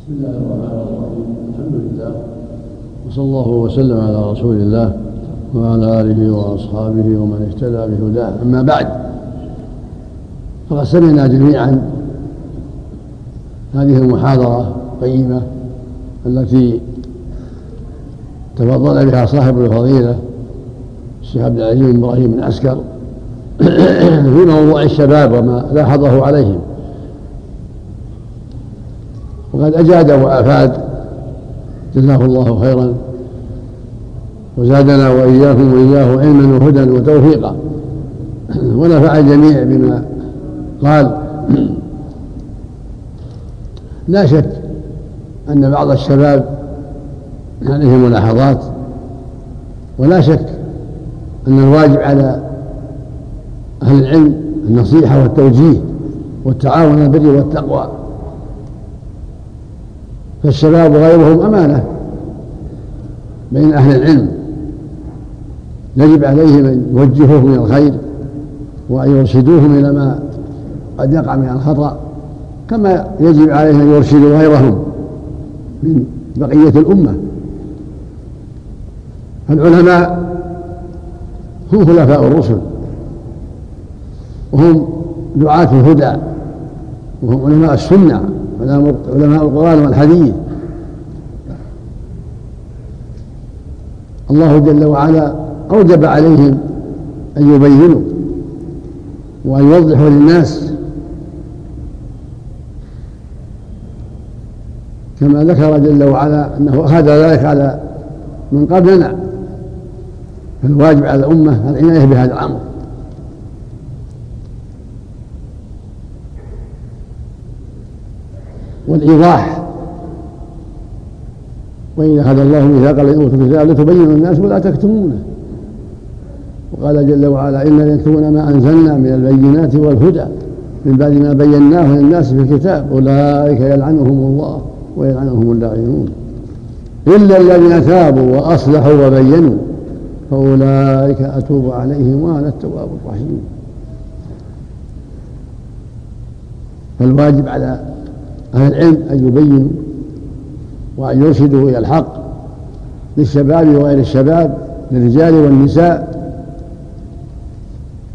بسم الله الرحمن الرحيم. الحمد لله. وصلى الله وسلم على رسول الله وعلى آله وأصحابه ومن اهتدى بهداه. أما بعد فقد سمعنا جميعا هذه المحاضرة القيمة التي تفضل بها صاحب الفضيلة الشيخ عبد العزيز بن إبراهيم بن عسكر في موضوع الشباب وما لاحظه عليهم. وقد أجاد وأفاد. جزاه الله خيرا. وزادنا وإياكم وإياه علما وهدى وتوفيقا. ونفع الجميع بما قال. لا شك أن بعض الشباب عليه ملاحظات. ولا شك أن الواجب على أهل العلم النصيحة والتوجيه والتعاون البر والتقوى. فالشباب وغيرهم أمانة بين أهل العلم. يجب عليهم أن يوجهوهم إلى الخير وأن يرشدوهم إلى ما قد يقع من الخطأ كما يجب عليهم أن يرشدوا غيرهم من بقية الأمة. العلماء هم خلفاء الرسل وهم دعاة الهدى وهم علماء السنة. علماء القرآن والحديث. الله جل وعلا أوجب عليهم أن يبينوا وأن يوضحوا للناس كما ذكر جل وعلا أنه أخذ ذلك على من قبلنا. فالواجب على الأمة العناية بهذا الأمر. والإيضاح. وإن أخذ الله ميثاق الذين أوتوا الكتاب لتبينوا الناس ولا تكتمونه. وقال جل وعلا إن يكتمون ما أنزلنا من البينات والهدى من بعد ما بيناه للناس في الكتاب. أولئك يلعنهم الله ويلعنهم اللاعنون إلا الذين تابوا وأصلحوا وبينوا فأولئك أتوب عليهم وأنا التواب الرحيم. فالواجب على أهل العلم أن يبينوا وأن يرشدوا إلى الحق للشباب وغير الشباب للرجال والنساء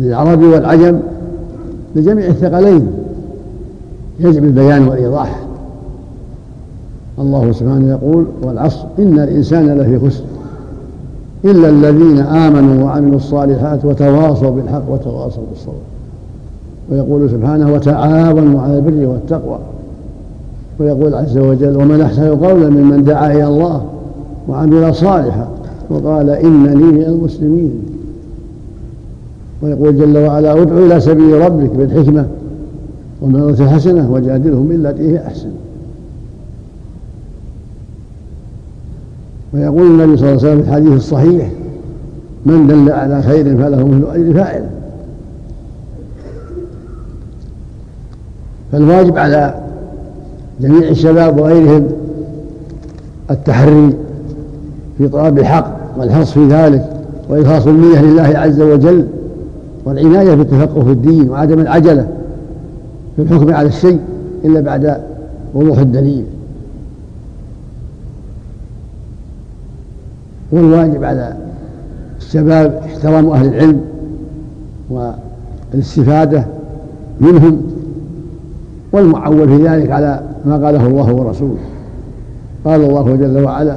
للعرب والعجم لجميع الثقلين. يجب البيان والإيضاح. الله سبحانه يقول والعصر إن الإنسان لفي خسر. إلا الذين آمنوا وعملوا الصالحات وتواصوا بالحق وتواصوا بالصبر. ويقول سبحانه وتعاونوا على البر والتقوى. ويقول عز وجل ومن أحسن قولا ممن دعا إلى الله وعمل صالحا وقال إنني من المسلمين. ويقول جل وعلا ادع إلى سبيل ربك بالحكمة والموعظة الحسنة وجادلهم بالتي هي أحسن. ويقول النبي صلى الله عليه وسلم في الحديث الصحيح من دل على خير فله مثل أجر فاعله فالواجب على جميع الشباب وغيرهم التحري في طلب الحق والحرص في ذلك وإخلاص النية لله عز وجل والعناية بالتفقه في الدين وعدم العجلة في الحكم على الشيء إلا بعد وضوح الدليل. والواجب على الشباب احترام أهل العلم والاستفادة منهم والمعول في ذلك على ما قاله الله ورسوله. قال الله جل وعلا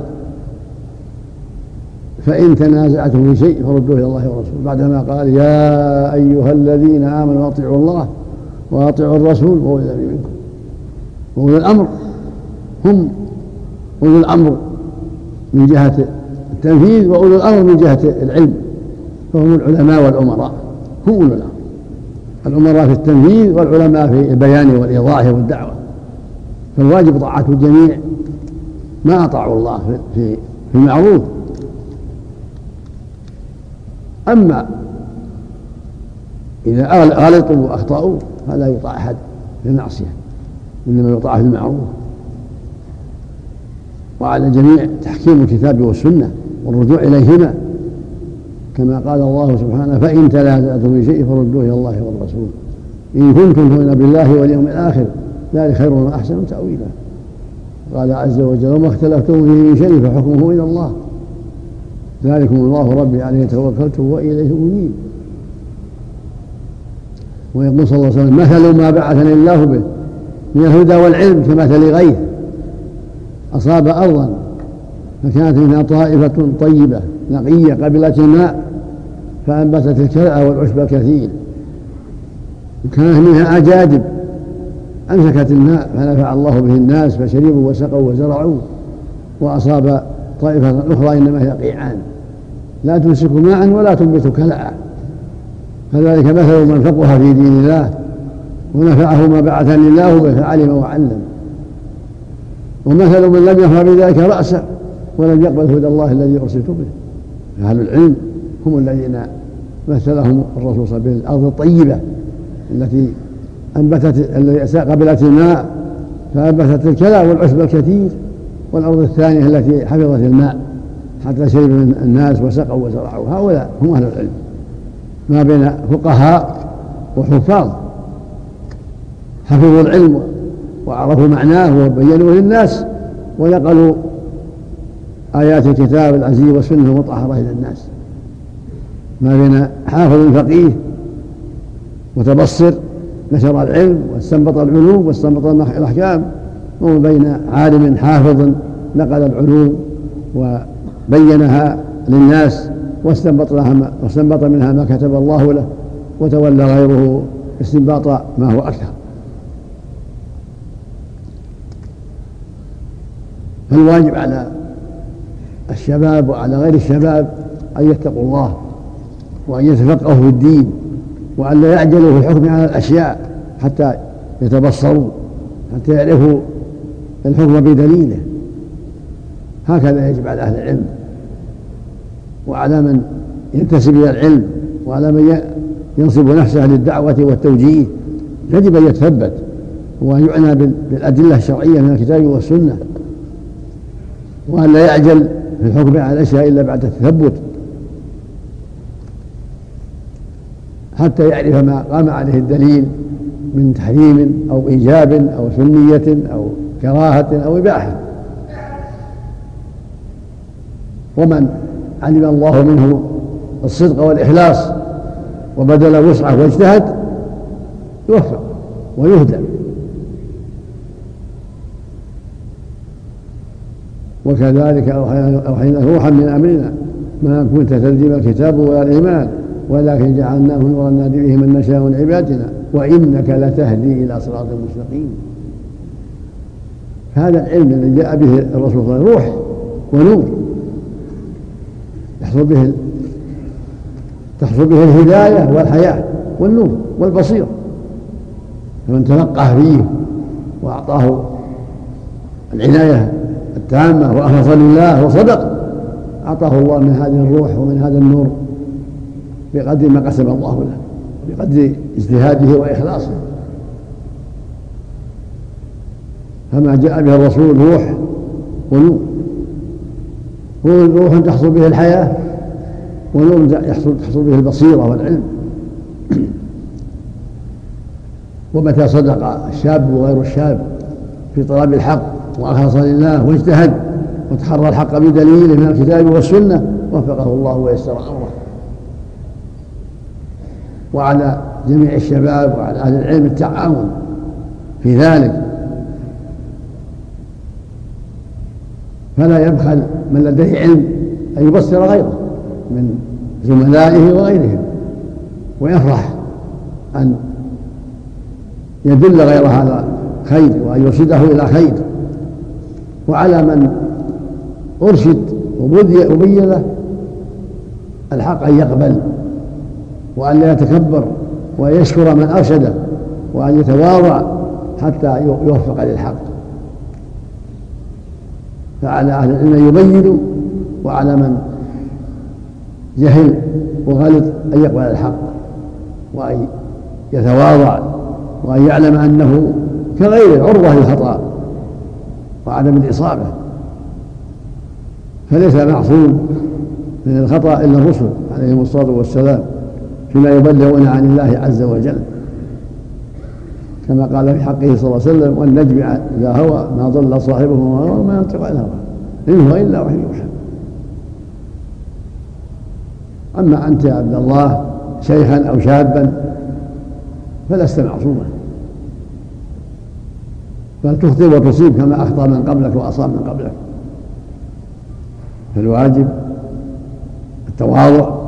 فإن تنازعتم في شيء فردوه إلى الله ورسوله. بعدما قال يا أيها الذين آمنوا أطيعوا الله وأطيعوا الرسول وأولي الأمر منكم. وأولي الأمر هم أولي الأمر من جهة التنفيذ وأولي الأمر من جهة العلم فهم العلماء والأمراء هم أولي الأمر. الأمراء في التنفيذ والعلماء في البيان والإيضاح والدعوة. فالواجب طاعة الجميع ما أطاعوا الله في في المعروف. أما إذا غلطوا وأخطأوا فلا يطاع أحد في المعصية إنما يطاع في المعروف. وعلى الجميع تحكيم الكتاب والسنة والرجوع إليهما. كما قال الله سبحانه فإن تنازعتم في شيء فردوه إلى الله والرسول. إن كنتم تؤمنون بالله واليوم الآخر ذلك خير وأحسن تأويلا. قال عز وجل وما اختلفتم فيه من شيء فحكمه إلى الله. ذلكم الله ربي عليه توكلت وإليه أنيب. ويقول صلى الله عليه وسلم مثل ما بعثني الله به من الهدى والعلم كمثل غيث أصاب أرضا فكانت منها طائفة طيبة نقية قبلت الماء فأنبتت الكلأ والعشب الكثير. وكانت منها أجادب أمسكت الماء فنفع الله به الناس فشربوا وسقوا وزرعوا وأصاب طائفة أخرى إنما هي قيعان. لا تمسك ماء ولا تنبت كلأ فذلك مثل من فقه في دين الله ونفعه ما بعثني الله به فعلم وعلم. ومثل من لم يفهم بذلك رأسه ولم يقبل هدى الله الذي أرسلت به. أهل العلم هم الذين مثلهم الرسول صلى الله عليه وسلم بالأرض الطيبة التي أنبتت التي قبلت الماء فأنبتت الكلى والعشب الكثير والأرض الثانية التي حفظت الماء حتى شرب الناس وسقوا وزرعوا. هؤلاء هم أهل العلم. ما بين فقهاء وحفاظ. حفظوا العلم وعرفوا معناه وبينوه للناس ونقلوا آيات الكتاب العزيز والسنة المطهرة إلى الناس. ما بين حافظ فقيه متبصر نشر العلم واستنبط العلوم واستنبط الأحكام وما بين عالم حافظ نقل العلوم وبينها للناس واستنبط لها واستنبط منها ما كتب الله له وتولى غيره استنباط ما هو أكثر. فالواجب على الشباب وعلى غير الشباب أن يتقوا الله وأن يتفقهوا في الدين. وأن لا يعجلوا في الحكم على الأشياء حتى يتبصروا حتى يعرفوا الحكم بدليله. هكذا يجب على أهل العلم. وعلى من ينتسب إلى العلم وعلى من ينصب نفسه للدعوة والتوجيه. يجب أن يتثبت. وأن يعنى بالأدلة الشرعية من الكتاب والسنة. وأن لا يعجل في الحكم على الأشياء إلا بعد التثبت. حتى يعرف ما قام عليه الدليل من تحريم أو إيجاب أو سنية أو كراهة أو إباحة. ومن علم الله منه الصدق والإخلاص وبذل وسعه واجتهد يوفق ويهدى. وكذلك أوحينا روحا من أمرنا ما كنت تدري الكتاب ولا الإيمان. ولكن جعلناه نورا نهدي به من نشاء من عبادنا وإنك لتهدي إلى صراط مستقيم. هذا العلم الذي جاء به الرسول صلى الله عليه وسلم روح ونور. يحصل به تحصل به الهداية والحياة والنور والبصيرة. فمن تلقى فيه وأعطاه العناية التامة وأخلص لله وصدق أعطاه الله من هذه الروح ومن هذا النور. بقدر ما قسم الله له بقدر اجتهاده وإخلاصه. فما جاء به الرسول روح ونور روح تحصل به الحياة ونور يحصل تحصل به البصيرة والعلم. ومتى صدق الشاب وغير الشاب في طلب الحق وأخلص لله واجتهد وتحرى الحق بدليله من الكتاب والسنة وفقه الله ويسر أمره. وعلى جميع الشباب وعلى أهل العلم التعاون في ذلك. فلا يبخل من لديه علم أن يبصر غيره من زملائه وغيرهم ويفرح أن يدل غير هذا خير وأن يرشده إلى خير. وعلى من أرشد وبين له الحق أن يقبل وأن لا يتكبر وأن يشكر من أرشده وأن يتواضع حتى يوفق للحق. فعلى أهل العلم أن يبينوا وعلى من جهل وغلط أن يقبل الحق وأن يتواضع وأن يعلم أنه كغيره عرضة للخطأ وعدم الإصابة. فليس معصوم من الخطأ إلا الرسل عليهم الصلاة والسلام. فيما يبلغون عن الله عز وجل. كما قال في حقه صلى الله عليه وسلم والنجم إذا هوى ما ضل صاحبه وما هوى وما ينطق عن الهوى إن هو إلا وحي يوحى. أما أنت يا عبد الله شيخا أو شابا فلست معصوما. بل تخطئ وتصيب كما أخطأ من قبلك وأصاب من قبلك. فالواجب التواضع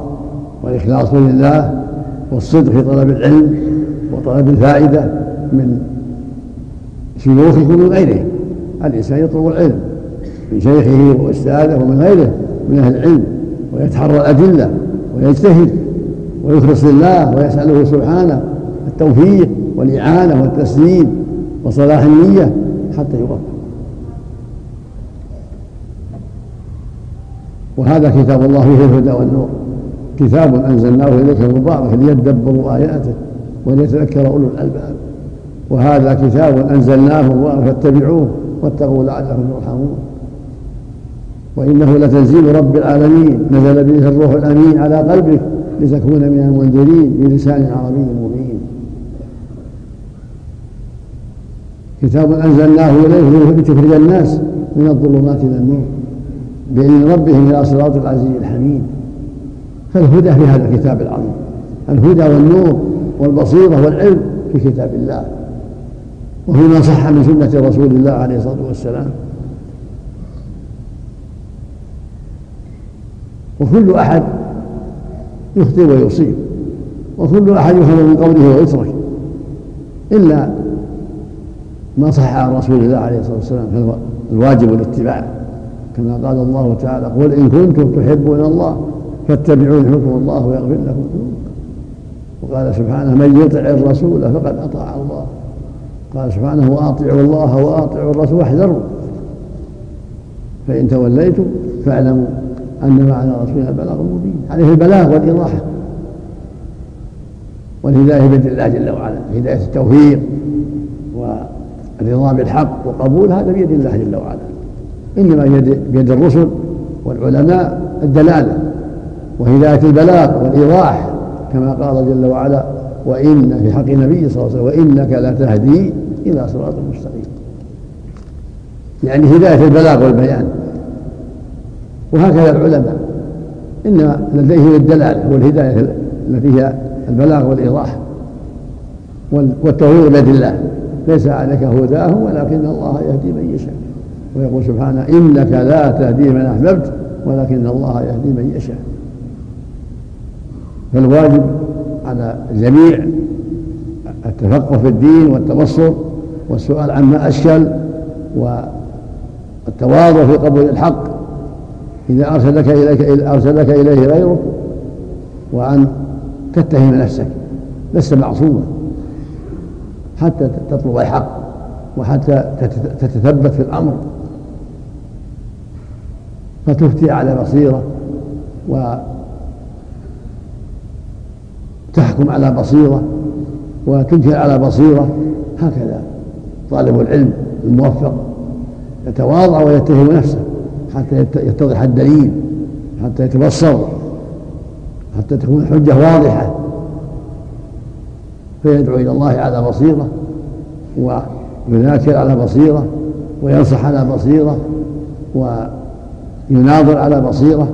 والإخلاص لله والصدق في طلب العلم وطلب الفائدة من شيوخكم ومن غيرهم الإنسان يطلب العلم من شيخه وأستاذه ومن غيره من أهل العلم ويتحرى الأدلة ويجتهد ويخلص لله ويسأله سبحانه التوفيق والإعانة والتسديد وصلاح النية حتى يوفق وهذا كتاب الله فيه الهدى والنور. كتاب أنزلناه إليك مبارك ليدبروا آياته وليتذكر أولو الألباب. وهذا كتاب أنزلناه مبارك فاتبعوه واتقوا لعلكم ترحمون. وإنه لتنزيل رب العالمين نزل به الروح الأمين على قلبك لتكون من المنذرين بلسان عربي مبين. كتاب أنزلناه إليه لتخرج الناس من الظلمات إلى النور بإذن ربهم إلى صراط العزيز الحميد. فالهدى في هذا الكتاب العظيم. الهدى والنور والبصيرة والعلم في كتاب الله. وفيما صح من سنة رسول الله عليه الصلاة والسلام. وكل أحد يخطئ ويصيب. وكل أحد يفهم من قوله ويترك. إلا ما صح عن رسول الله عليه الصلاة والسلام فالواجب الاتباع. كما قال الله تعالى قل إن كنتم تحبون الله فاتبعون يحبكم الله ويغفر لكم ذنوبكم. وقال سبحانه من يطع الرسول فقد أطاع الله. قال سبحانه وأطيعوا الله وأطيعوا الرسول واحذروا. فإن توليتم فاعلموا أن على رسولنا البلاغ المبين عليه البلاغ والإيضاح. والهداية بيد الله جل وعلا هداية التوفيق والرضا بالحق وقبول هذا بيد الله جل وعلا. إنما بيد الرسل والعلماء الدلالة. وهداية البلاغ والإيضاح كما قال جل وعلا وإن في حق النبي صلى الله عليه وسلم وإنك لتهدي إلى صراط مستقيم. يعني هداية البلاغ والبيان. وهكذا العلماء. إنما لديهم الدلالة والهداية التي هي البلاغ والإيضاح والتوفيق بيد الله. ليس عليك هداهم ولكن الله يهدي من يشاء. ويقول سبحانه إنك لا تهدي من أحببت ولكن الله يهدي من يشاء. فالواجب على الجميع التفقه في الدين والتبصر والسؤال عما أشكل والتواضع في قبول الحق إذا أرسلك إليك أرسلك إليه غيرك وأن تتهم نفسك لست معصوما حتى تطلب الحق وحتى تتثبت في الأمر. فتفتي على بصيرة وتحكم على بصيرة وتنكر على بصيرة هكذا طالب العلم الموفق يتواضع ويتهم نفسه حتى يتضح الدليل حتى يتبصر حتى تكون الحجة واضحة. فيدعو إلى الله على بصيرة ويذاكر على بصيرة وينصح على بصيرة ويناظر على بصيرة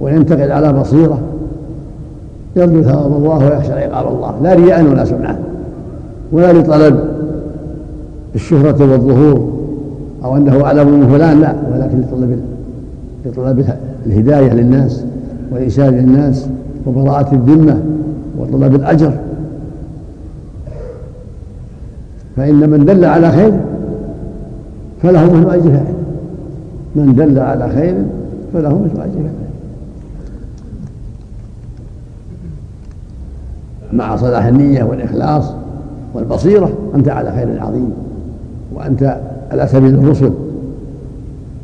وينتقد على بصيرة. يرجو ثواب الله ويخشى عقاب الله. لا رياء ولا سمعة. ولا لطلب الشهرة والظهور أو أنه أعلم من فلان لا. ولكن لطلب لطلب الهداية للناس وإرشاد الناس وبراءة الذمة وطلب الأجر. فإن من دل على خير فله مثل أجر من دل على خير فله مثل أجر فاعل مع صلاح النية والإخلاص والبصيرة أنت على خير عظيم وأنت على سبيل الرسل.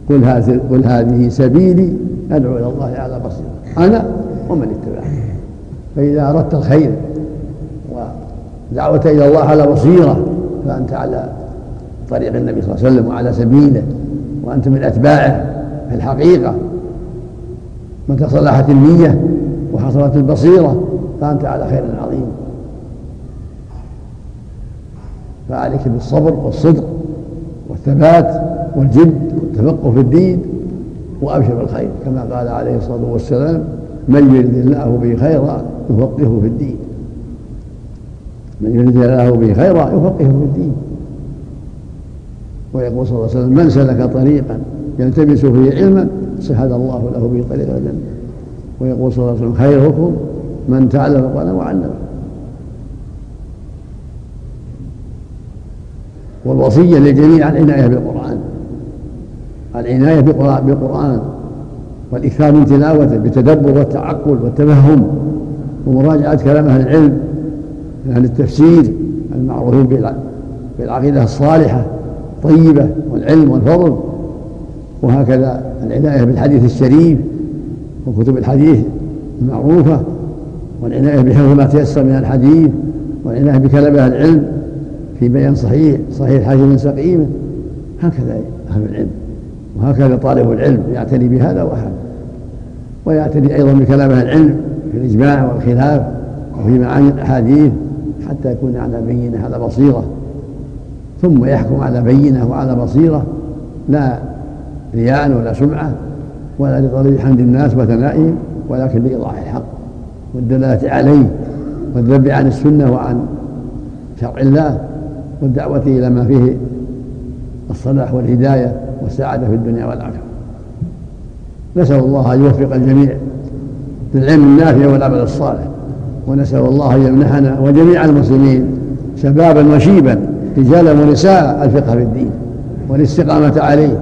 قل هذه قل هذه سبيلي أدعو إلى الله على بصيرة أنا ومن اتبعني. فإذا أردت الخير ودعوت إلى الله على بصيرة فأنت على طريق النبي صلى الله عليه وسلم وعلى سبيله وأنت من أتباعه في الحقيقة. متى صلحت النية وحصلت البصيرة فأنت على خير عظيم. فعليك بالصبر والصدق والثبات والجد والتفقه في الدين وأبشر بالخير كما قال عليه الصلاة والسلام من يرد الله به خيرا يفقهه في الدين. من يرد الله به خيرا يفقهه في الدين. ويقول صلى الله عليه وسلم من سلك طريقا يلتمس فيه علما سهل الله له به طريق الجنة. ويقول صلى الله عليه وسلم خيركم من تعلم القران وعلمه والوصية للجميع العناية بالقرآن. العناية بالقرآن. والإكثار من تلاوته بالتدبر والتعقل والتفهم. ومراجعة كلام أهل العلم من أهل التفسير المعروفين بالعقيدة الصالحة الطيبة والعلم والفضل. وهكذا العناية بالحديث الشريف وكتب الحديث المعروفة. والعنايه بحفظ ما تيسر من الحديث والعنايه بكلام أهل العلم في بيان صحيح صحيح الحديث من سقيمة هكذا أهل العلم وهكذا طالب العلم يعتني بهذا وهذا. ويعتني أيضا بكلام أهل العلم في الإجماع والخلاف وفي معاني الأحاديث حتى يكون على بينة على بصيرة. ثم يحكم على بينة وعلى بصيرة لا رياء ولا سمعة ولا لطلب حمد الناس وثنائهم ولكن لإيضاح الحق. والدلالة عليه والذب عن السنة وعن شرع الله والدعوة إلى ما فيه الصلاح والهداية والسعادة في الدنيا والآخرة. نسأل الله أن يوفق الجميع للعلم النافع والعمل الصالح ونسأل الله أن يمنحنا وجميع المسلمين شبابا وشيبا رجالا ونساء الفقه في الدين والاستقامة عليه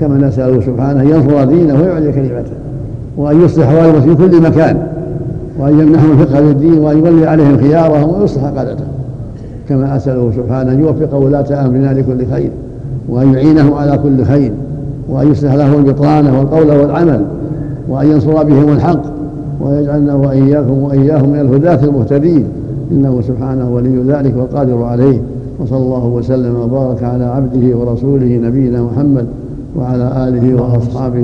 كما نسأله سبحانه أن ينصر دينه ويعلي كلمته وأن يصلح أحوال في كل مكان وأن يمنحهم الفقه في الدين وأن يولي عليهم خيارهم ويصلح قادتهم كما أسأله سبحانه أن يوفق ولاة أمرنا لكل خير وأن يعينهم على كل خير وأن يصلح لهم البطانة والقول والعمل وأن ينصر بهم الحق ويجعلنا وإياكم وإياهم من الهداة المهتدين. إنه سبحانه ولي ذلك والقادر عليه وصلى الله وسلم وبارك على عبده ورسوله نبينا محمد وعلى آله وأصحابه